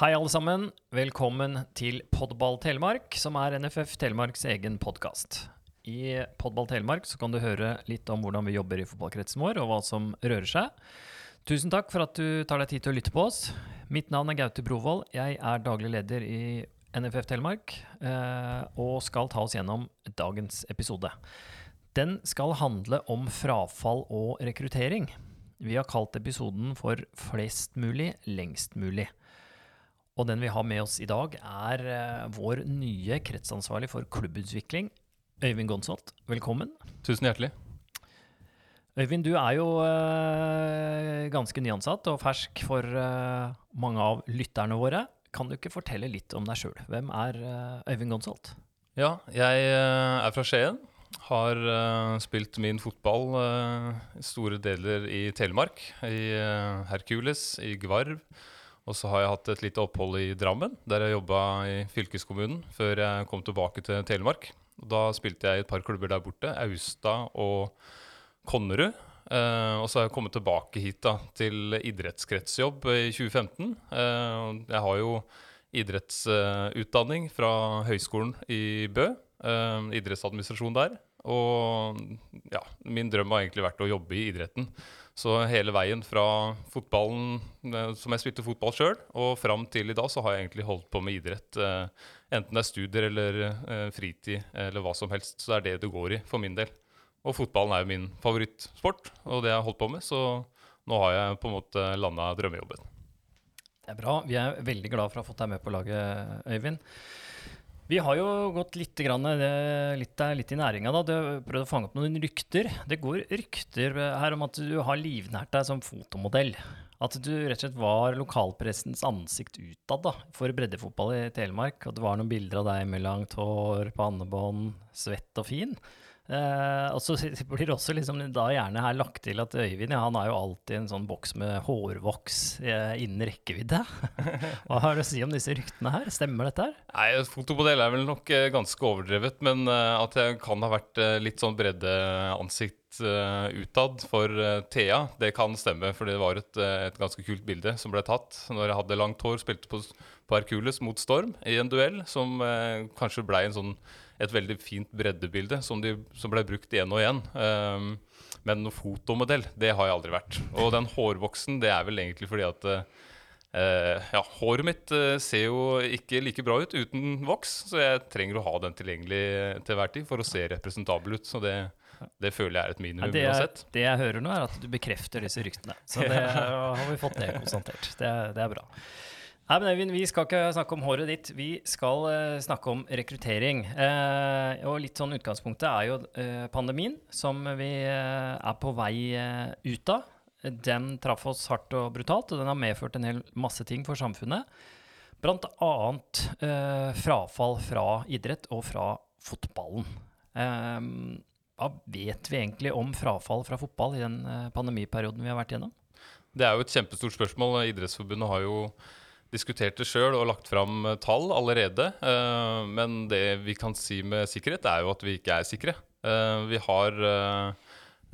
Hei, alle sammen. Velkommen til Podball Telemark, som er NFF Telemarks egen podkast. I Podball Telemark så kan du høre litt om hvordan vi jobber i fotballkretsen vår, og hva som rører seg. Tusen takk for at du tar deg tid til å lytte på oss. Mitt navn er Gaute Brovold. Jeg er daglig leder i NFF Telemark eh, og skal ta oss gjennom dagens episode. Den skal handle om frafall og rekruttering. Vi har kalt episoden for 'Flest mulig, lengst mulig'. Og den vi har med oss i dag, er eh, vår nye kretsansvarlig for klubbutvikling, Øyvind Gonsholt. Velkommen. Tusen hjertelig. Øyvind, du er jo øh, ganske nyansatt og fersk for øh, mange av lytterne våre. Kan du ikke fortelle litt om deg sjøl? Hvem er øh, Øyvind Gonsholt? Ja, jeg er fra Skien. Har spilt min fotball i store deler i Telemark. I Hercules, i Gvarv. Og så har jeg hatt et lite opphold i Drammen, der jeg jobba i fylkeskommunen før jeg kom tilbake til Telemark. Da spilte jeg i et par klubber der borte, Austad og Konnerud. Eh, og så har jeg kommet tilbake hit da, til idrettskretsjobb i 2015. Eh, jeg har jo idrettsutdanning fra Høgskolen i Bø. eh, idrettsadministrasjon der. Og ja, min drøm har egentlig vært å jobbe i idretten. Så hele veien fra fotballen, eh, som jeg spilte fotball sjøl, og fram til i dag, så har jeg egentlig holdt på med idrett. eh, enten det er studier eller eh, fritid eller hva som helst. Så det er det det går i for min del. Og fotballen er jo min favorittsport, og det jeg har holdt på med. Så nå har jeg på en måte landa drømmejobben. Det er bra. Vi er veldig glad for å ha fått deg med på laget, Øyvind. Vi har jo gått litt, grann, eh, litt, litt i næringa. da. Du prøvd å fange opp noen rykter. Det går rykter her om at du har livnært deg som fotomodell. At du rett og slett var lokalpressens ansikt utad da, for breddefotball i Telemark. At det var noen bilder av deg med langt hår, pannebånd, svett og fin. Eh, og så blir det også liksom da gjerne her lagt til at Øyvind ja, han har jo alltid en sånn boks med hårvoks eh, innen rekkevidde. Hva har du å si om disse ryktene her? Stemmer dette her? Nei, Fotomodell er vel nok eh, ganske overdrevet, men at jeg kan ha vært litt sånn breddeansikt uh, utad for uh, Thea, det kan stemme. For det var et, eh, et ganske kult bilde som ble tatt når jeg hadde langt hår, spilte på, på Hercules mot Storm i en duell, som uh, kanskje ble sånn, et veldig fint breddebilde som, de, som ble brukt igjen og igjen. Um, men noe fotomodell, det har jeg aldri vært. Og den hårvoksen, det er vel egentlig fordi at Uh, ja, håret mitt uh, ser jo ikke like bra ut uten voks, så jeg trenger å ha den tilgjengelig til hver tid for å se representabel ut. Så det, det føler jeg er et minimum det, jeg, uansett. det jeg hører nå, er at du bekrefter disse ryktene. Så det har vi fått det konstatert. Det, det er bra. Nei, men Øyvind, Vi skal ikke snakke om håret ditt, vi skal uh, snakke om rekruttering. Uh, og litt sånn Utgangspunktet er jo uh, pandemien, som vi er på vei ut av. Den traff oss hardt og brutalt, og den har medført en hel masse ting for samfunnet. Bl.a. annet frafall fra idrett og fra fotballen. Eh, hva vet vi egentlig om frafall fra fotball i den eh, pandemiperioden vi har vært gjennom? Det er jo et kjempestort spørsmål. Idrettsforbundet har jo diskutert det sjøl og lagt fram eh, tall allerede. Eh, men det vi kan si med sikkerhet, er jo at vi ikke er sikre. Vi har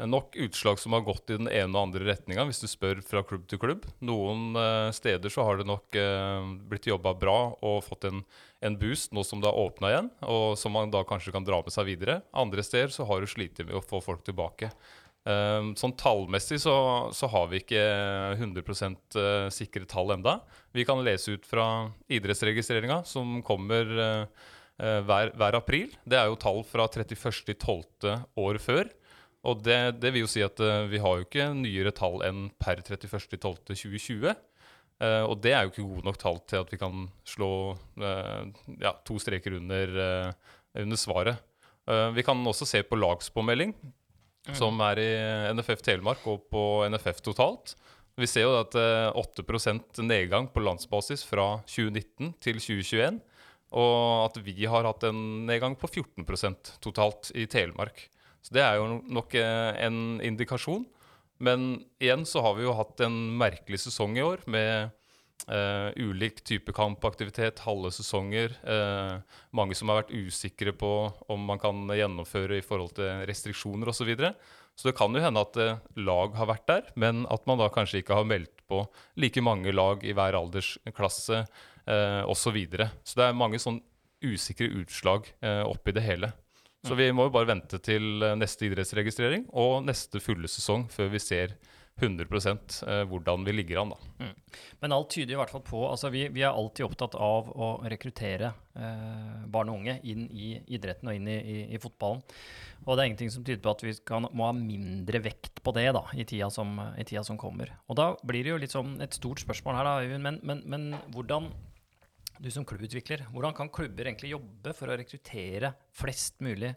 nok utslag som har gått i den ene og andre retninga, hvis du spør fra klubb til klubb. Noen eh, steder så har det nok eh, blitt jobba bra og fått en, en boost nå som det har åpna igjen, og som man da kanskje kan dra med seg videre. Andre steder så har du slitt med å få folk tilbake. Um, sånn tallmessig så, så har vi ikke 100 eh, sikre tall enda. Vi kan lese ut fra idrettsregistreringa som kommer eh, eh, hver, hver april. Det er jo tall fra 31.12. året før. Og det, det vil jo si at uh, vi har jo ikke nyere tall enn per 31.12.2020. Uh, og det er jo ikke gode nok tall til at vi kan slå uh, ja, to streker under, eh, under svaret. Eh, vi kan også se på lagspåmelding som er i NFF Telemark og på NFF totalt. Vi ser jo at eh, 8% nedgang på landsbasis fra 2019 til 2021. Og at vi har hatt en nedgang på 14% totalt i Telemark. Så det er jo nok eh, en indikasjon. Men igjen så har vi jo hatt en merkelig sesong i år med eh, ulik type kampaktivitet, halve sesonger. eh, mange som har vært usikre på om man kan gjennomføre i forhold til restriksjoner osv. Så, videre. så det kan jo hende at eh, lag har vært der, men at man da kanskje ikke har meldt på like mange lag i hver aldersklasse eh, osv. Så, videre. så det er mange sånn usikre utslag oppi det hele. Så vi må jo bare vente til eh, neste idrettsregistrering og neste fulle sesong før vi ser 100 eh, hvordan vi ligger an. da. Men alt tyder i hvert fall på altså Vi, vi er alltid opptatt av å rekruttere eh, barn og unge inn i idretten og inn i, i, i, fotballen. Og det er ingenting som tyder på at vi kan, må ha mindre vekt på det da, i tida, som, i tida som kommer. Og da blir det jo litt sånn et stort spørsmål her, da, Øyvind. Men, men, men hvordan du som klubbutvikler, hvordan kan klubber egentlig jobbe for å rekruttere flest mulig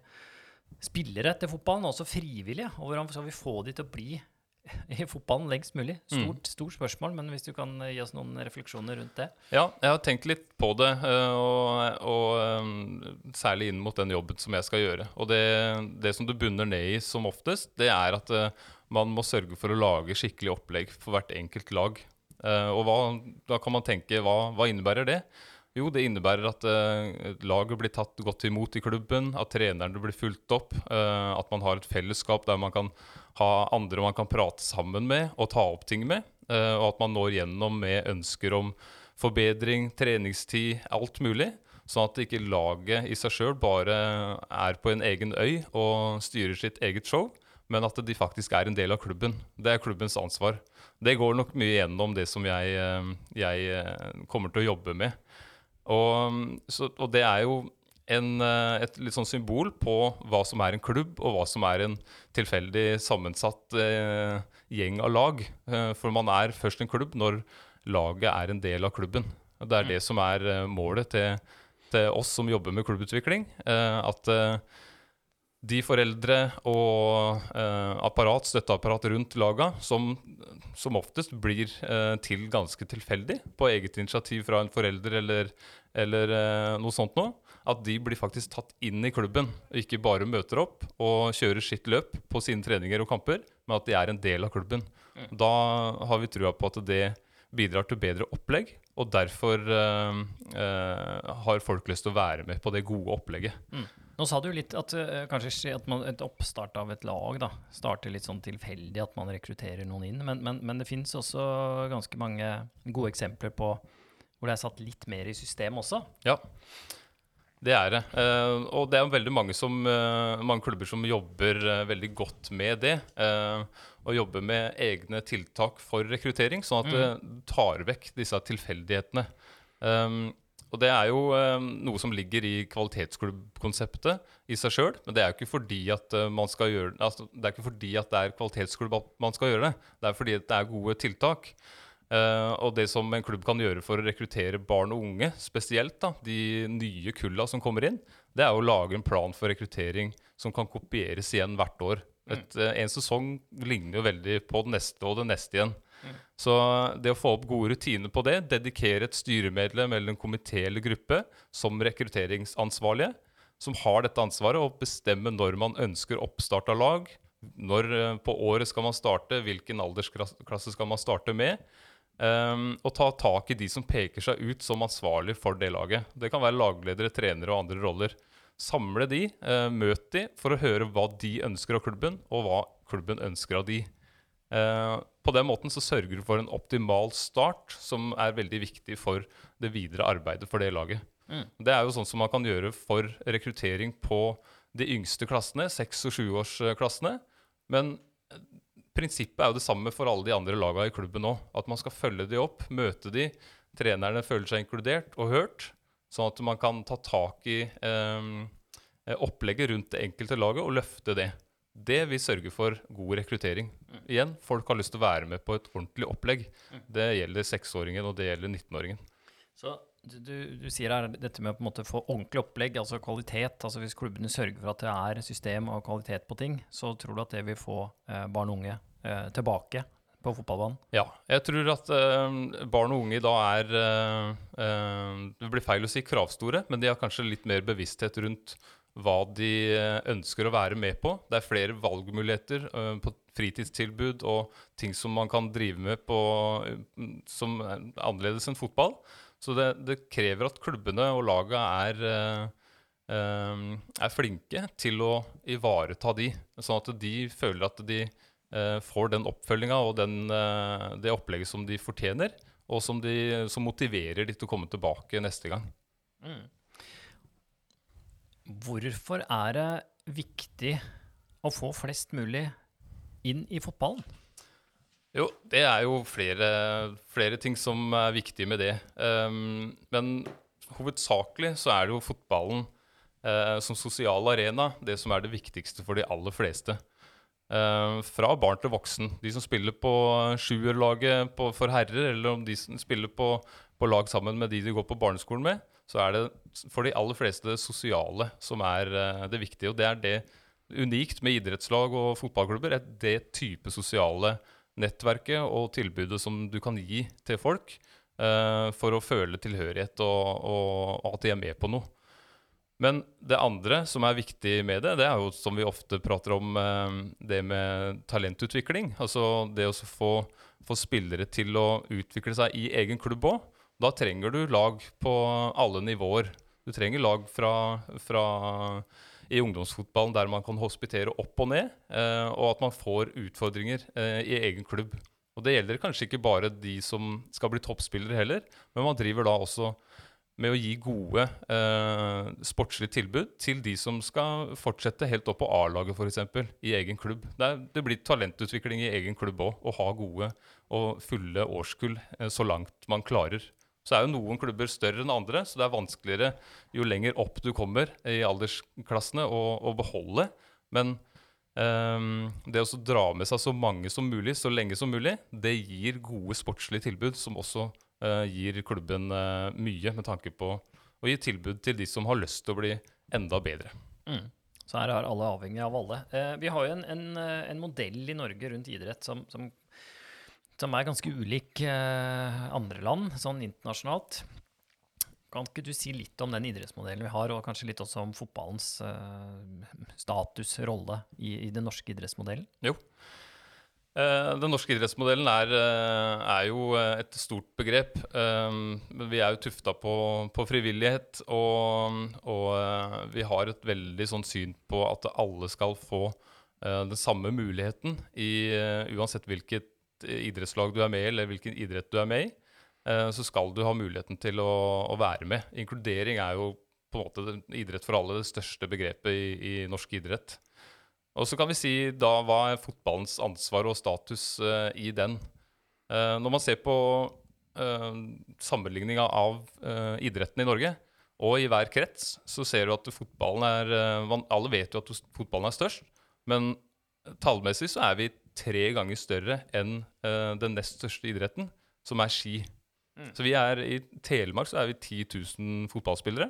spillere til fotballen, også frivillige? Og hvordan skal vi få de til å bli i fotballen lengst mulig? Stort, mm. stort spørsmål, men hvis du kan gi oss noen refleksjoner rundt det? Ja, jeg har tenkt litt på det, eh, og, og eh, særlig inn mot den jobben som jeg skal gjøre. Og det, det som du bunner ned i som oftest, det er at eh, man må sørge for å lage skikkelig opplegg for hvert enkelt lag. Uh, og hva, da kan man tenke, hva, hva, innebærer det? Jo, det innebærer at uh, laget blir tatt godt imot i klubben, at trenerne blir fulgt opp, uh, at man har et fellesskap der man kan ha andre man kan prate sammen med og ta opp ting med, og at man når gjennom med ønsker om forbedring, treningstid, alt mulig. Sånn at ikke laget i seg sjøl bare er på en egen øy og styrer sitt eget show, men at de faktisk er en del av klubben. Det er klubbens ansvar. Det går nok mye gjennom det som jeg, eh, jeg eh, kommer til å jobbe med. Og, så, og det er jo en, eh, et litt sånn symbol på hva som er en klubb, og hva som er en tilfeldig sammensatt eh, gjeng av lag. Eh, for man er først en klubb når laget er en del av klubben. Det er det som er eh, målet til, til, oss som jobber med klubbutvikling. at de foreldre og eh, apparat, støtteapparat rundt laga, som, som oftest blir eh, til ganske tilfeldig, på eget initiativ fra en forelder eller, eller eh, noe sånt noe, at de blir faktisk tatt inn i klubben. Og ikke bare møter opp og kjører sitt løp på sine treninger og kamper, men at de er en del av klubben. Mm. Da har vi trua på at det bidrar til bedre opplegg, og derfor eh, eh, har folk lyst til å være med på det gode opplegget. Mm. Nå sa du litt at uh, kanskje at man, et oppstart av et lag da, starter litt sånn tilfeldig, at man rekrutterer noen inn. Men, men, men det finnes også ganske mange gode eksempler på hvor det er satt litt mer i system også. Ja, det er det. Uh, og det er veldig mange, som, uh, mange klubber som jobber veldig godt med det. og jobber med egne tiltak for rekruttering, sånn at mm. det tar vekk disse tilfeldighetene. Um, og det er jo eh, noe som ligger i kvalitetsklubbkonseptet i seg sjøl. Men det er jo ikke fordi at uh, man skal gjøre altså, det er ikke fordi at det er kvalitetsklubb at man skal gjøre det. Det er fordi at det er gode tiltak. Eh, og det som en klubb kan gjøre for å rekruttere barn og unge, spesielt da, de nye kulla som kommer inn, det er å lage en plan for rekruttering som kan kopieres igjen hvert år. Et, mm. en sesong ligner jo veldig på det neste og det neste igjen. Så det å få opp gode rutiner på det, dedikere et styremedlem eller en komité eller gruppe som rekrutteringsansvarlige, som har dette ansvaret, og bestemme når man ønsker oppstart av lag, når eh, på året skal man starte, hvilken aldersklasse skal man starte med. Um, og ta tak i de som peker seg ut som ansvarlig for det laget. Det kan være lagledere, trenere og andre roller. Samle de, uh, møt de for å høre hva de ønsker av klubben, og hva klubben ønsker av de. Uh, på den måten så sørger du for en optimal start, som er veldig viktig for det videre arbeidet for det laget. Mm. Det er jo sånn som man kan gjøre for rekruttering på de yngste klassene, seks- og sjuårsklassene. Men prinsippet er jo det samme for alle de andre lagene i klubben òg. At man skal følge de opp, møte de, trenerne føler seg inkludert og hørt. Sånn at man kan ta tak i eh, opplegget rundt det enkelte laget og løfte det. Det vil sørge for god rekruttering. Mm. Igjen, folk har lyst til å være med på et ordentlig opplegg. Mm. Det gjelder seksåringen, og det gjelder 19-åringen. Så du, du, sier her dette med å på en måte få ordentlig opplegg, altså kvalitet. altså Hvis klubbene sørger for at det er system og kvalitet på ting, så tror du at det vil få eh, barn og unge eh, tilbake på fotballbanen? Ja, jeg tror at eh, barn og unge da er eh, eh, Det blir feil å si kravstore, men de har kanskje litt mer bevissthet rundt hva de eh, ønsker å være med på. Det er flere valgmuligheter på fritidstilbud og ting som man kan drive med på, mm, som er annerledes enn fotball. Så det, det krever at klubbene og laga er, eh, eh, er flinke til å ivareta de, sånn at de føler at de eh, får den oppfølginga og den, det opplegget som de fortjener, og som, de, som motiverer de til å komme tilbake neste gang. Hvorfor er det viktig å få flest mulig inn i fotballen? Jo, det er jo flere, flere ting som er viktige med det. Um, men hovedsakelig så er det jo fotballen uh, som sosial arena det som er det viktigste for de aller fleste. Uh, fra barn til voksen. De som spiller på sjuerlaget for herrer, eller om de som spiller på, på, lag sammen med de de går på barneskolen med, så er det for de aller fleste det sosiale som er uh, det viktige. Og det er det unikt med idrettslag og fotballklubber. er det type sosiale nettverket og tilbudet som du kan gi til folk eh, for å føle tilhørighet og, og, at de er med på noe. Men det andre som er viktig med det, det er jo som vi ofte prater om, eh, det med talentutvikling. Altså det å få, få, spillere til å utvikle seg i egen klubb òg. Da trenger du lag på alle nivåer. Du trenger lag fra, fra i ungdomsfotballen der man kan hospitere opp og ned, eh, og at man får utfordringer eh, i egen klubb. Og Det gjelder kanskje ikke bare de som skal bli toppspillere heller, men man driver da også med å gi gode eh, sportslige tilbud til de som skal fortsette helt opp på A-laget f.eks. i egen klubb. Det, er, det, blir talentutvikling i egen klubb òg, å ha gode og fulle årskull eh, så langt man klarer. Så er jo noen klubber større enn andre, så det er vanskeligere jo lenger opp du kommer i aldersklassene å, å beholde. Men um, det å dra med seg så mange som mulig så lenge som mulig, det gir gode sportslige tilbud, som også uh, gir klubben uh, mye med tanke på å gi tilbud til de som har lyst til å bli enda bedre. Mm. Så her er alle avhengig av alle. Eh, vi har jo en, en, en, modell i Norge rundt idrett som, som som er ganske ulik eh, andre land, sånn internasjonalt. Kan ikke du si litt om den idrettsmodellen vi har, og kanskje litt også om fotballens eh, status, rolle, i, i, den norske idrettsmodellen? Jo. Eh, den norske idrettsmodellen er, er, jo et stort begrep. Vi er jo tufta på, på frivillighet, og, og, vi har et veldig sånn syn på at alle skal få den samme muligheten i, uansett hvilket idrettslag du er med i, eller hvilken idrett du er med i, eh, så skal du ha muligheten til å, å, være med. Inkludering er jo på en måte idrett for alle, det største begrepet i, i norsk idrett. Og så kan vi si da hva er fotballens ansvar og status uh, i den. Når man ser på sammenligninga av idretten i Norge og i hver krets, så ser du at fotballen er Alle vet jo at fotballen er størst, men tallmessig så er vi tre ganger større enn uh, den nest største idretten, som er ski. Mm. Så vi er i Telemark så er vi 10 000 fotballspillere,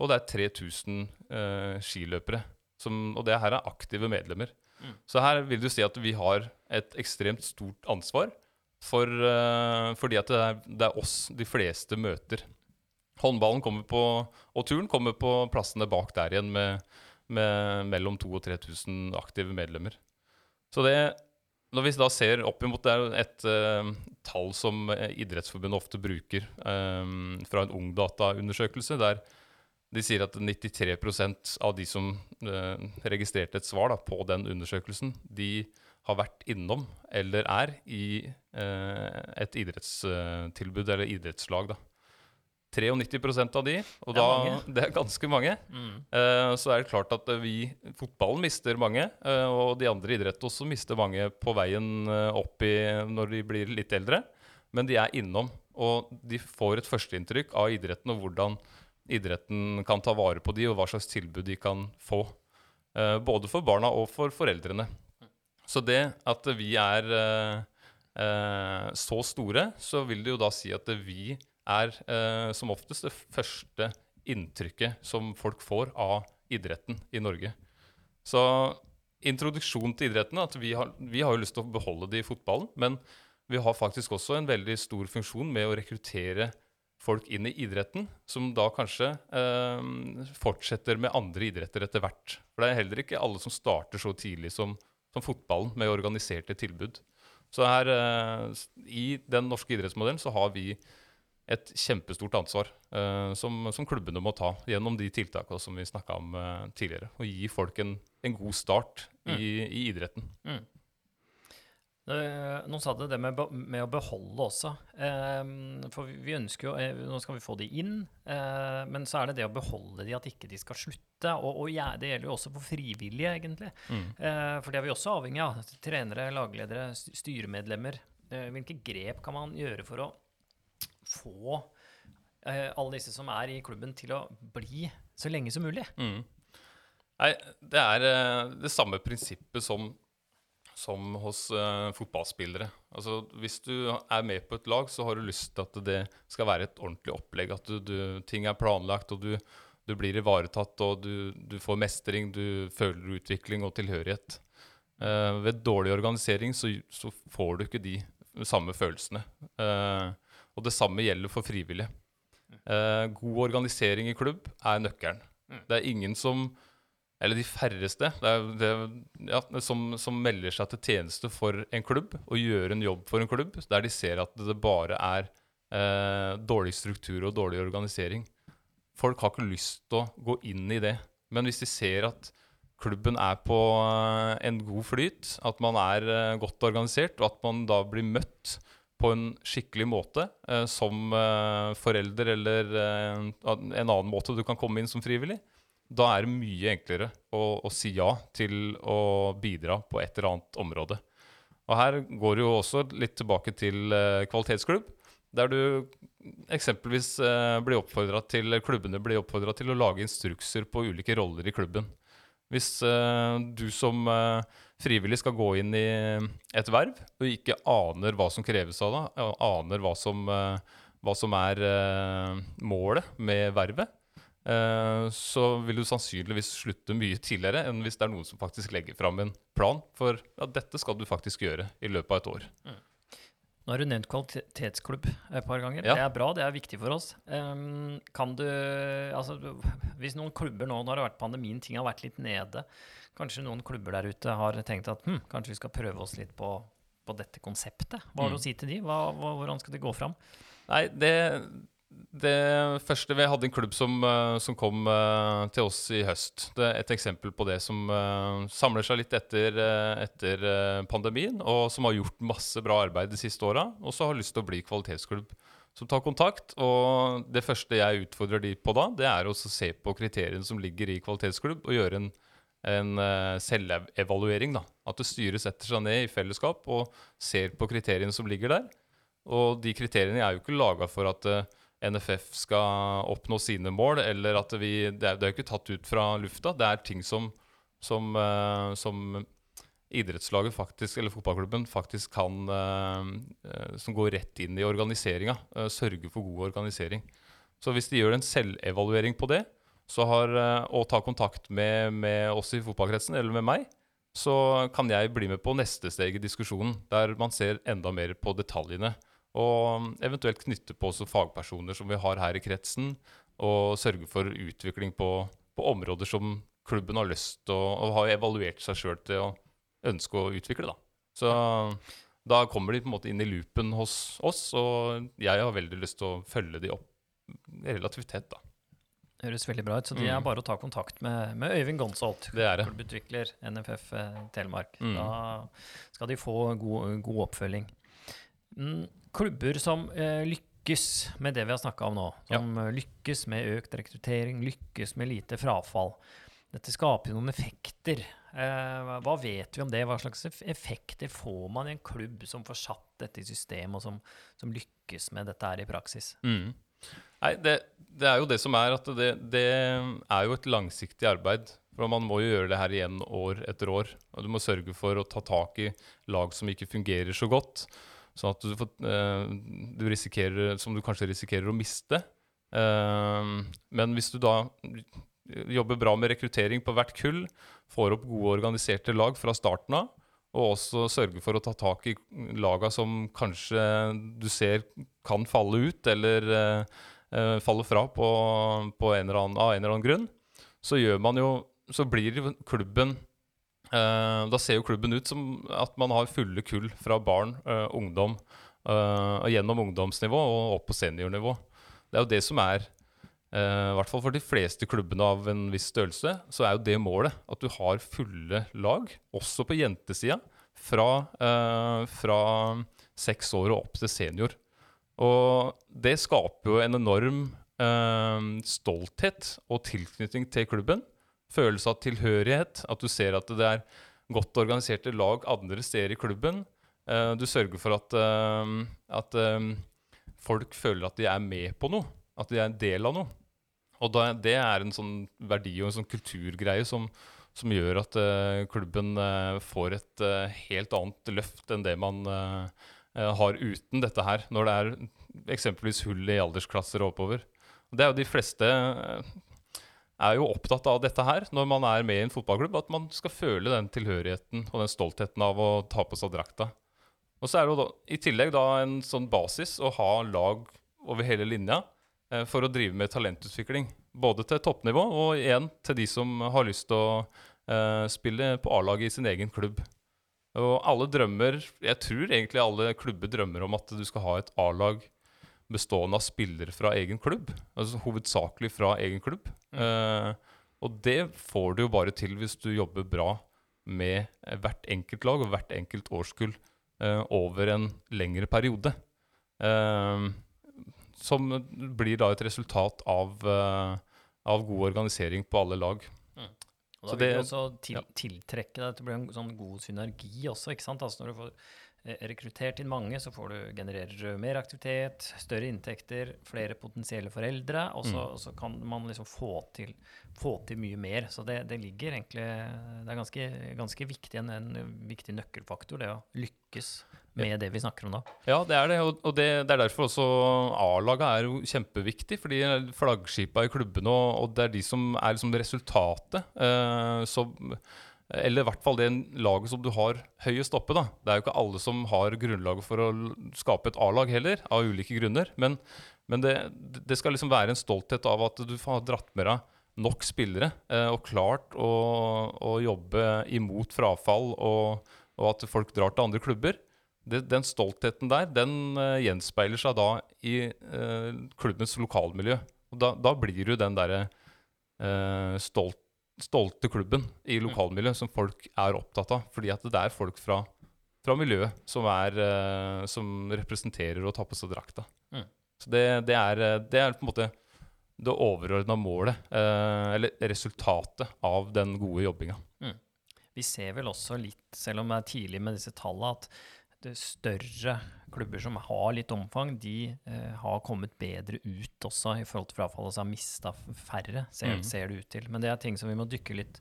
og det er 3000 uh, eh, skiløpere. Som, og det her er aktive medlemmer. Mm. Så her vil du si at vi har et ekstremt stort ansvar, for, uh, fordi at det er, det er, oss de fleste møter. Håndballen kommer på, og turn kommer på plassene bak der igjen med, med mellom 2000 og 3000 aktive medlemmer. Så det når vi da ser opp imot Det er et uh, tall som eh, Idrettsforbundet ofte bruker um, fra en Ungdata-undersøkelse, der de sier at 93% av de som uh, registrerte et svar da, på den undersøkelsen, de har vært innom eller er i uh, et idrettstilbud eller idrettslag. da. 93% av de, og det, er det er ganske mange. Mm. Uh, så er det klart at vi Fotballen mister mange, uh, og de andre idrettene også mister mange på veien uh, opp i når de blir litt eldre. Men de er innom, og de får et førsteinntrykk av idretten og hvordan idretten kan ta vare på de, og hva slags tilbud de kan få. både for barna og for foreldrene. Så det at vi er så store, så vil det jo da si at vi er eh, som oftest det første inntrykket som folk får av idretten i Norge. Så introduksjon til idretten at vi har, vi har jo lyst til å beholde det i fotballen, men vi har faktisk også en veldig stor funksjon med å rekruttere folk inn i idretten, som da kanskje eh, fortsetter med andre idretter etter hvert. For det er heller ikke alle som starter så tidlig som som fotballen, med organiserte tilbud. Så her, eh, i den norske idrettsmodellen så har vi et kjempestort ansvar eh, som, som, klubbene må ta gjennom de tiltakene som vi snakka om eh, tidligere. Og gi folk en, en god start mm. i, i, idretten. Mm. Nå sa du det med, med, å beholde også. Eh, for vi ønsker jo eh, Nå skal vi få de inn, eh, men så er det det å beholde de, at ikke de skal slutte. Og, og ja, det gjelder jo også for frivillige, egentlig. Mm. Eh, for det er vi også avhengig av. Trenere, lagledere, styremedlemmer. Eh, hvilke grep kan man gjøre for å få eh, alle disse som er i klubben, til å bli så lenge som mulig? Mm. Nei, det er det samme prinsippet som som hos uh, fotballspillere. Altså, hvis du er med på et lag, så har du lyst til at det skal være et ordentlig opplegg. At du, du, ting er planlagt, og du, du blir ivaretatt, og du, får mestring, du føler utvikling og tilhørighet. Uh, ved dårlig organisering så, så, får du ikke de samme følelsene. Uh, og det samme gjelder for frivillige. god organisering i klubb er nøkkelen. Mm. Det er ingen som eller de færreste, det er, det, ja, som, som, melder seg til tjeneste for en klubb og gjør en jobb for en klubb, der de ser at det bare er eh, dårlig struktur og dårlig organisering. Folk har ikke lyst til å gå inn i det. Men hvis de ser at klubben er på eh, en god flyt, at man er eh, godt organisert, og at man da blir møtt på en skikkelig måte eh, som eh, forelder eller eh, en annen måte du kan komme inn som frivillig, da er det mye enklere å, å, si ja til å bidra på et eller annet område. Og her går det jo også litt tilbake til kvalitetsklubb, der du eksempelvis blir til klubbene blir oppfordra til å lage instrukser på ulike roller i klubben. Hvis eh, du som eh, frivillig skal gå inn i et verv og ikke aner hva som kreves av deg, aner hva som, eh, hva som er målet med vervet, så vil du sannsynligvis slutte mye tidligere enn hvis det er noen som faktisk legger fram en plan for ja, dette skal du faktisk gjøre i løpet av et år. Nå har du nevnt kvalitetsklubb et par ganger. Ja. Det er bra, det er viktig for oss. Um, kan du Altså, hvis noen klubber nå, når det har vært pandemien, ting har vært litt nede, kanskje noen klubber der ute har tenkt at hm, kanskje vi skal prøve oss litt på, på dette konseptet. Hva har du mm. å si til de? Hva, hva, hvordan skal det gå fram? Nei, det det første Vi hadde en klubb som, eh, som kom uh, til oss i høst. Det er et eksempel på det som uh, samler seg litt etter, etter pandemien, og som har gjort masse bra arbeid de siste åra, og så har lyst til å bli kvalitetsklubb. Som tar kontakt. Og det første jeg utfordrer de på da, det er å se på kriteriene som ligger i kvalitetsklubb, og gjøre en, en selvevaluering. da. At det styret setter seg ned i fellesskap og ser på kriteriene som ligger der. Og de kriteriene er jo ikke laga for at NFF skal oppnå sine mål, eller at vi Det er, det ikke tatt ut fra lufta. Det er ting som, som, uh, som idrettslaget faktisk, eller fotballklubben faktisk kan uh, Som går rett inn i organiseringa. Uh, sørge for god organisering. Så hvis de gjør en selvevaluering på det, har, og tar kontakt med, med oss i fotballkretsen, eller med meg, så kan jeg bli med på neste steg i diskusjonen, der man ser enda mer på detaljene. Og eventuelt knytte på også fagpersoner som vi har her i kretsen, og sørge for utvikling på, på områder som klubben har lyst til og, og har evaluert seg sjøl til å ønske å utvikle. Da. Så da kommer de på en måte inn i loopen hos oss, og jeg har veldig lyst til å følge de opp relativt tett. da. Det Høres veldig bra ut. Så det er mm. bare å ta kontakt med, med Øyvind Gonsholt, klubbutvikler NFF eh, Telemark. Mm. Da skal de få god, god oppfølging. Mm klubber som eh, lykkes med det vi har snakka om nå, som ja. Eh, lykkes med økt rekruttering, lykkes med lite frafall. Dette skaper jo noen effekter. Eh, hva vet vi om det? Hva slags effekter får man i en klubb som får satt dette i system, og som, som lykkes med dette her i praksis? Mm. Nei, det, det, er jo det som er at det, det, er jo et langsiktig arbeid. For man må jo gjøre det her igjen år etter år. Og du må sørge for å ta tak i lag som ikke fungerer så godt. Sånn at du, får, eh, du risikerer, som du kanskje risikerer å miste. Eh, men hvis du da jobber bra med rekruttering på hvert kull, får opp gode organiserte lag fra starten av, og også sørger for å ta tak i laga som kanskje du ser kan falle ut, eller eh, falle fra på, på en annen, av en eller annen grunn, så, jo, så blir klubben Eh, da ser jo klubben ut som at man har fulle kull fra barn, eh, ungdom, eh, gjennom ungdomsnivå og opp på seniornivå. Det er jo det som er eh, I hvert fall for de fleste klubbene av en viss størrelse, så er jo det målet. At du har fulle lag, også på jentesida, fra, eh, fra seks år og opp til senior. Og det skaper jo en enorm eh, stolthet og tilknytning til klubben. Følelse av tilhørighet. At du ser at det er godt organiserte lag andre steder i klubben. Eh, du sørger for at, eh, at eh, folk føler at de er med på noe. At de er en del av noe. Og det er en sånn verdi og en sånn kulturgreie som, som gjør at klubben får et helt annet løft enn det man har uten dette her, når det er eksempelvis hull i aldersklasser oppover. Det er jo de fleste er jo opptatt av dette her når man er med i en fotballklubb, at man skal føle den tilhørigheten og den stoltheten av å ta på seg drakta. Og så er det jo da, i tillegg da en sånn basis å ha lag over hele linja eh, for å drive med talentutvikling. Både til toppnivå og igjen til de som har lyst til å eh, spille på A-laget i sin egen klubb. Og alle drømmer Jeg tror egentlig alle klubber drømmer om at du skal ha et A-lag bestående av spillere fra egen klubb. Altså hovedsakelig fra egen klubb. Eh, og det får du jo bare til hvis du jobber bra med hvert enkelt lag og hvert enkelt årskull eh, over en lengre periode. Eh, som blir da et resultat av, eh, av god organisering på alle lag. Og da vil det- du også til, ja. tiltrekke deg at det blir en sånn god synergi også, ikke sant? Altså når du får rekruttert inn mange, så får du, genererer du mer aktivitet, større inntekter, flere potensielle foreldre, og så, Mm. og så kan man liksom få til, få til mye mer. Så det, det ligger egentlig Det er ganske, ganske viktig, en, en viktig nøkkelfaktor, det å lykkes med det vi snakker om da. Ja, det er det, og, det, det er derfor også A-laget er jo kjempeviktig. For de er flaggskipa i klubbene, og, og det er de som er liksom resultatet. Uh, som, eller i hvert fall det laget som du har høyest oppe. da. Det er jo ikke alle som har grunnlaget for å skape et A-lag heller, av ulike grunner. Men, men det, det skal liksom være en stolthet av at du har dratt med deg nok spillere eh, og klart å, å jobbe imot frafall, og, og at folk drar til andre klubber det, den stoltheten der, den eh, gjenspeiler seg da i eh, klubbens lokalmiljø. Og da, da blir du den derre eh, stolt, stolte klubben i lokalmiljøet som folk er opptatt av. Fordi at det er folk fra, fra miljøet som, er, eh, som representerer og tar på seg drakta. Mm. Så det, det, er, eh, det er på en måte det overordna målet, eh, eller resultatet av den gode jobbinga. Vi ser vel også litt, selv om det er tidlig med disse tallene, at større klubber som har litt omfang, de eh, har kommet bedre ut også i forhold til frafallet, så har mista færre, ser, mm. ser det ut til. Men det er ting som vi må dykke litt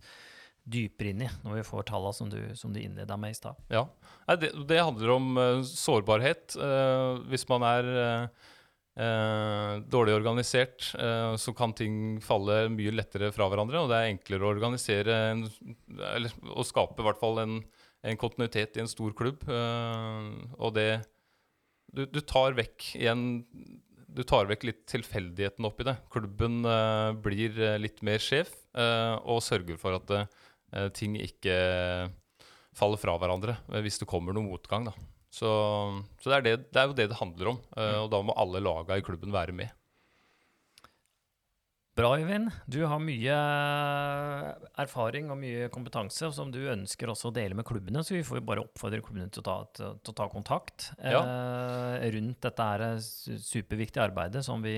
dypere inn i når vi får tallene som du, som du innleda med i stad. Ja. Det, det handler om uh, sårbarhet. Uh, hvis man er uh, eh, dårlig organisert, eh, så kan ting falle mye lettere fra hverandre. Og det er enklere å organisere en, eller å skape i hvert fall en, en kontinuitet i en stor klubb. Eh, og det du, du tar vekk igjen du tar vekk litt tilfeldigheten oppi det. Klubben eh, blir eh, litt mer sjef og sørger for at ting ikke faller fra hverandre hvis det kommer noe motgang. Da. Så, så det, er det, det er jo det det handler om, Uh, og da må alle laga i klubben være med. Bra, Øyvind. Du har mye erfaring og mye kompetanse som du ønsker også å dele med klubbene, så vi får bare oppfordre klubbene til å ta, til, til å ta kontakt eh, rundt dette her superviktige arbeidet som vi,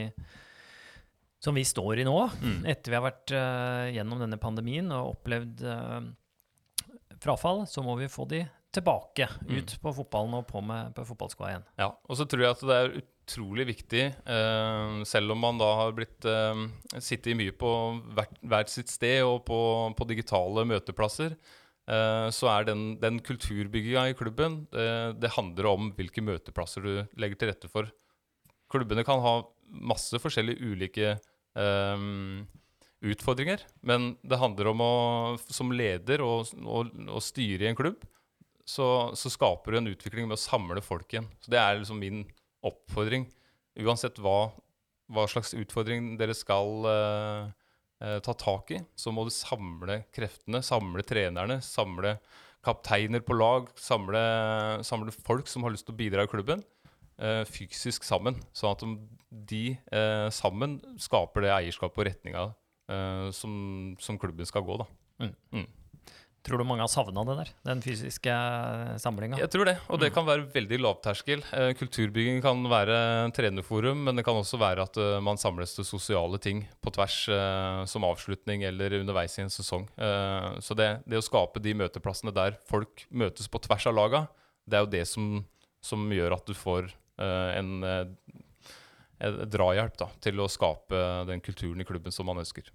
som vi står i nå, etter vi har vært eh, gjennom denne pandemien og opplevd eh, frafall, så må vi få de tilbake ut på fotballen og på med på fotballskoa igjen. Ja, og så tror jeg at det er utrolig viktig, eh, selv om man da har blitt eh, sittet mye på hvert, hvert sitt sted og på, på digitale møteplasser, eh, så er den, den kulturbygginga i klubben Det handler om hvilke møteplasser du legger til rette for. Klubbene kan ha masse forskjellige ulike eh, utfordringer, men det handler om å, som leder og, og, og styre i en klubb, så, så skaper du en utvikling med å samle folk igjen. Så Det er liksom min oppfordring. Uansett hva, hva slags utfordring dere skal uh, uh, ta tak i, så må du samle kreftene, samle trenerne, samle kapteiner på lag, samle, samle folk som har lyst til å bidra i klubben, uh, fysisk sammen. Sånn at de sammen skaper det eierskapet og retninga som, som, klubben skal gå. da. Mm. Mm. Tror du mange har savna det der? Den fysiske samlinga? Jeg tror det, og det mm. kan være veldig lavterskel. Eh, kulturbygging kan være trenerforum, men det kan også være at uh, man samles til sosiale ting på tvers som avslutning eller underveis i en sesong. Så det, det, å skape de møteplassene der folk møtes på tvers av laga, det er jo det som, som gjør at du får en, en drahjelp da, til å skape den kulturen i klubben som man ønsker.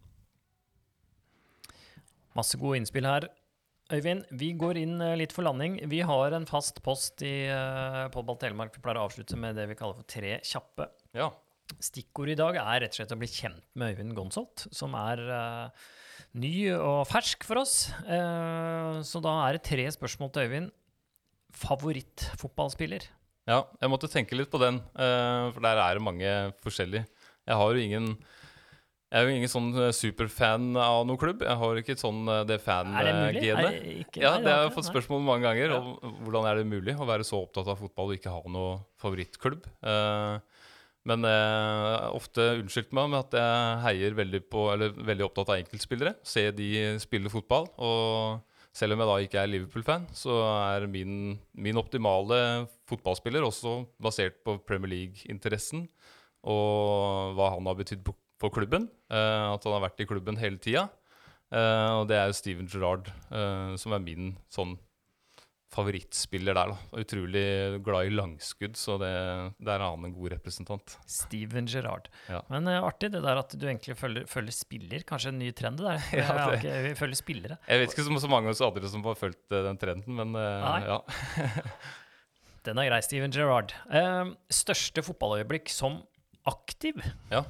Masse gode innspill her. Øyvind, vi går inn eh, litt for landing. Vi har en fast post i uh, Podball Telemark. Vi pleier å avslutte med det vi kaller for tre kjappe. Ja. Stikkordet i dag er rett og slett å bli kjent med Øyvind Gonsolt, som er uh, ny og fersk for oss. Uh, så da er det tre spørsmål til Øyvind. Favorittfotballspiller? Ja, jeg måtte tenke litt på den, for der er det mange forskjellige. Jeg har jo ingen jeg er jo ingen sånn eh, superfan av noen klubb. Jeg har ikke sånn eh, det fan-genet. Ja, det har jeg fått spørsmål mange ganger. Om, hvordan er det mulig å være så opptatt av fotball og ikke ha noe favorittklubb? Men jeg har ofte unnskyldt meg med at jeg heier veldig, på, eller veldig opptatt av enkeltspillere. Se de spille fotball. Og selv om jeg da ikke er Liverpool-fan, så er min, min optimale fotballspiller også basert på Premier League-interessen og hva han har betydd på for klubben. Uh, at han har vært i klubben hele tida. Uh, og det er jo Steven Gerrard uh, som er min sånn favorittspiller der. da. Utrolig glad i langskudd, så det, der er han en god representant. Steven Gerrard. Ja. Men uh, artig det der at du egentlig følger, følger spiller. Kanskje en ny trend det der. Ja, det. Ikke, vi følger spillere. Jeg vet ikke så, så mange andre som har fulgt den trenden, men ja. den er grei, Steven Gerrard. største fotballøyeblikk som aktiv? Ja.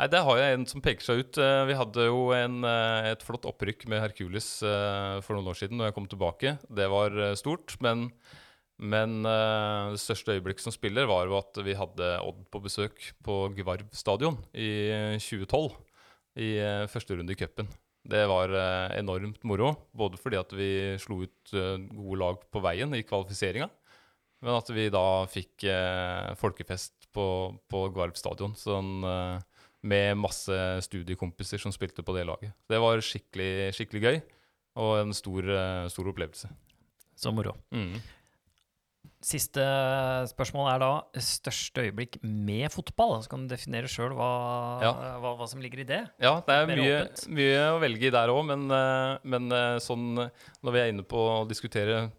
Nei, Der har jeg en som peker seg ut. Eh, vi hadde jo en, eh, et flott opprykk med Hercules eh, for noen år siden når jeg kom tilbake. Det var stort. Men, men det største øyeblikket som spiller var jo at vi hadde Odd på besøk på Gvarv stadion i 2012. I første runde i cupen. Det var enormt moro. Både fordi at vi slo ut gode lag på veien i kvalifiseringa, men at vi da fikk folkefest på, på Gvarv stadion. Sånn med masse studiekompiser som spilte på det laget. Det var skikkelig, skikkelig gøy, og en stor, eh, stor opplevelse. Så moro. Mm. Siste spørsmål er da største øyeblikk med fotball. Så kan du definere sjøl hva, ja. hva, hva, som ligger i det. Ja, det er mye, mye, å velge i der òg, men, eh, men, eh, sånn når vi er inne på å diskutere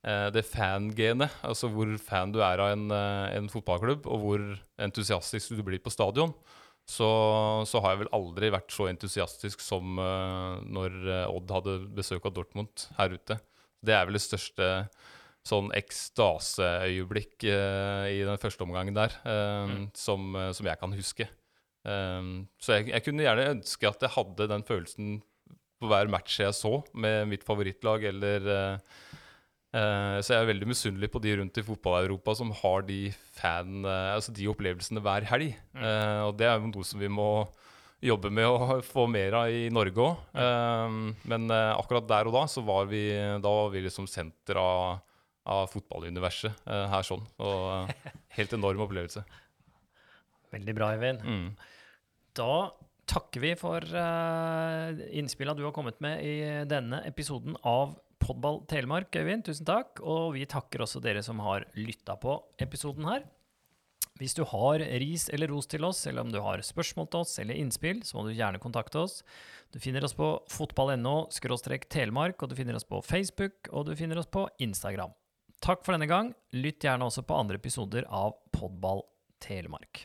det fangenet, altså hvor fan du er av en, en fotballklubb, og hvor entusiastisk du blir på stadion, så, så, har jeg vel aldri vært så entusiastisk som uh, når uh, Odd hadde besøk av Dortmund her ute. Det er vel det største sånn ekstaseøyeblikk uh, i den første omgangen der mm. som, som, jeg kan huske. så jeg, jeg, kunne gjerne ønske at jeg hadde den følelsen på hver match jeg så med mitt favorittlag eller Uh, så jeg er veldig misunnelig på de rundt i fotball-Europa som har de, fan, uh, altså de opplevelsene hver helg. Mm. Uh, og det er jo noe som vi må jobbe med å få mer av i Norge òg. Mm. men akkurat der og da så var vi, da var vi liksom senter av, av fotballuniverset her sånn. Og helt enorm opplevelse. Veldig bra, Eivind. Mm. Da takker vi for uh, innspillene du har kommet med i denne episoden av Podball Telemark, Øyvind. Tusen takk. Og vi takker også dere som har lytta på episoden her. Hvis du har ris eller ros til oss, eller om du har spørsmål til oss eller innspill, så må du gjerne kontakte oss. Du finner oss på fotball.no telemark, og du finner oss på Facebook, og du finner oss på Instagram. Takk for denne gang. Lytt gjerne også på andre episoder av Podball Telemark.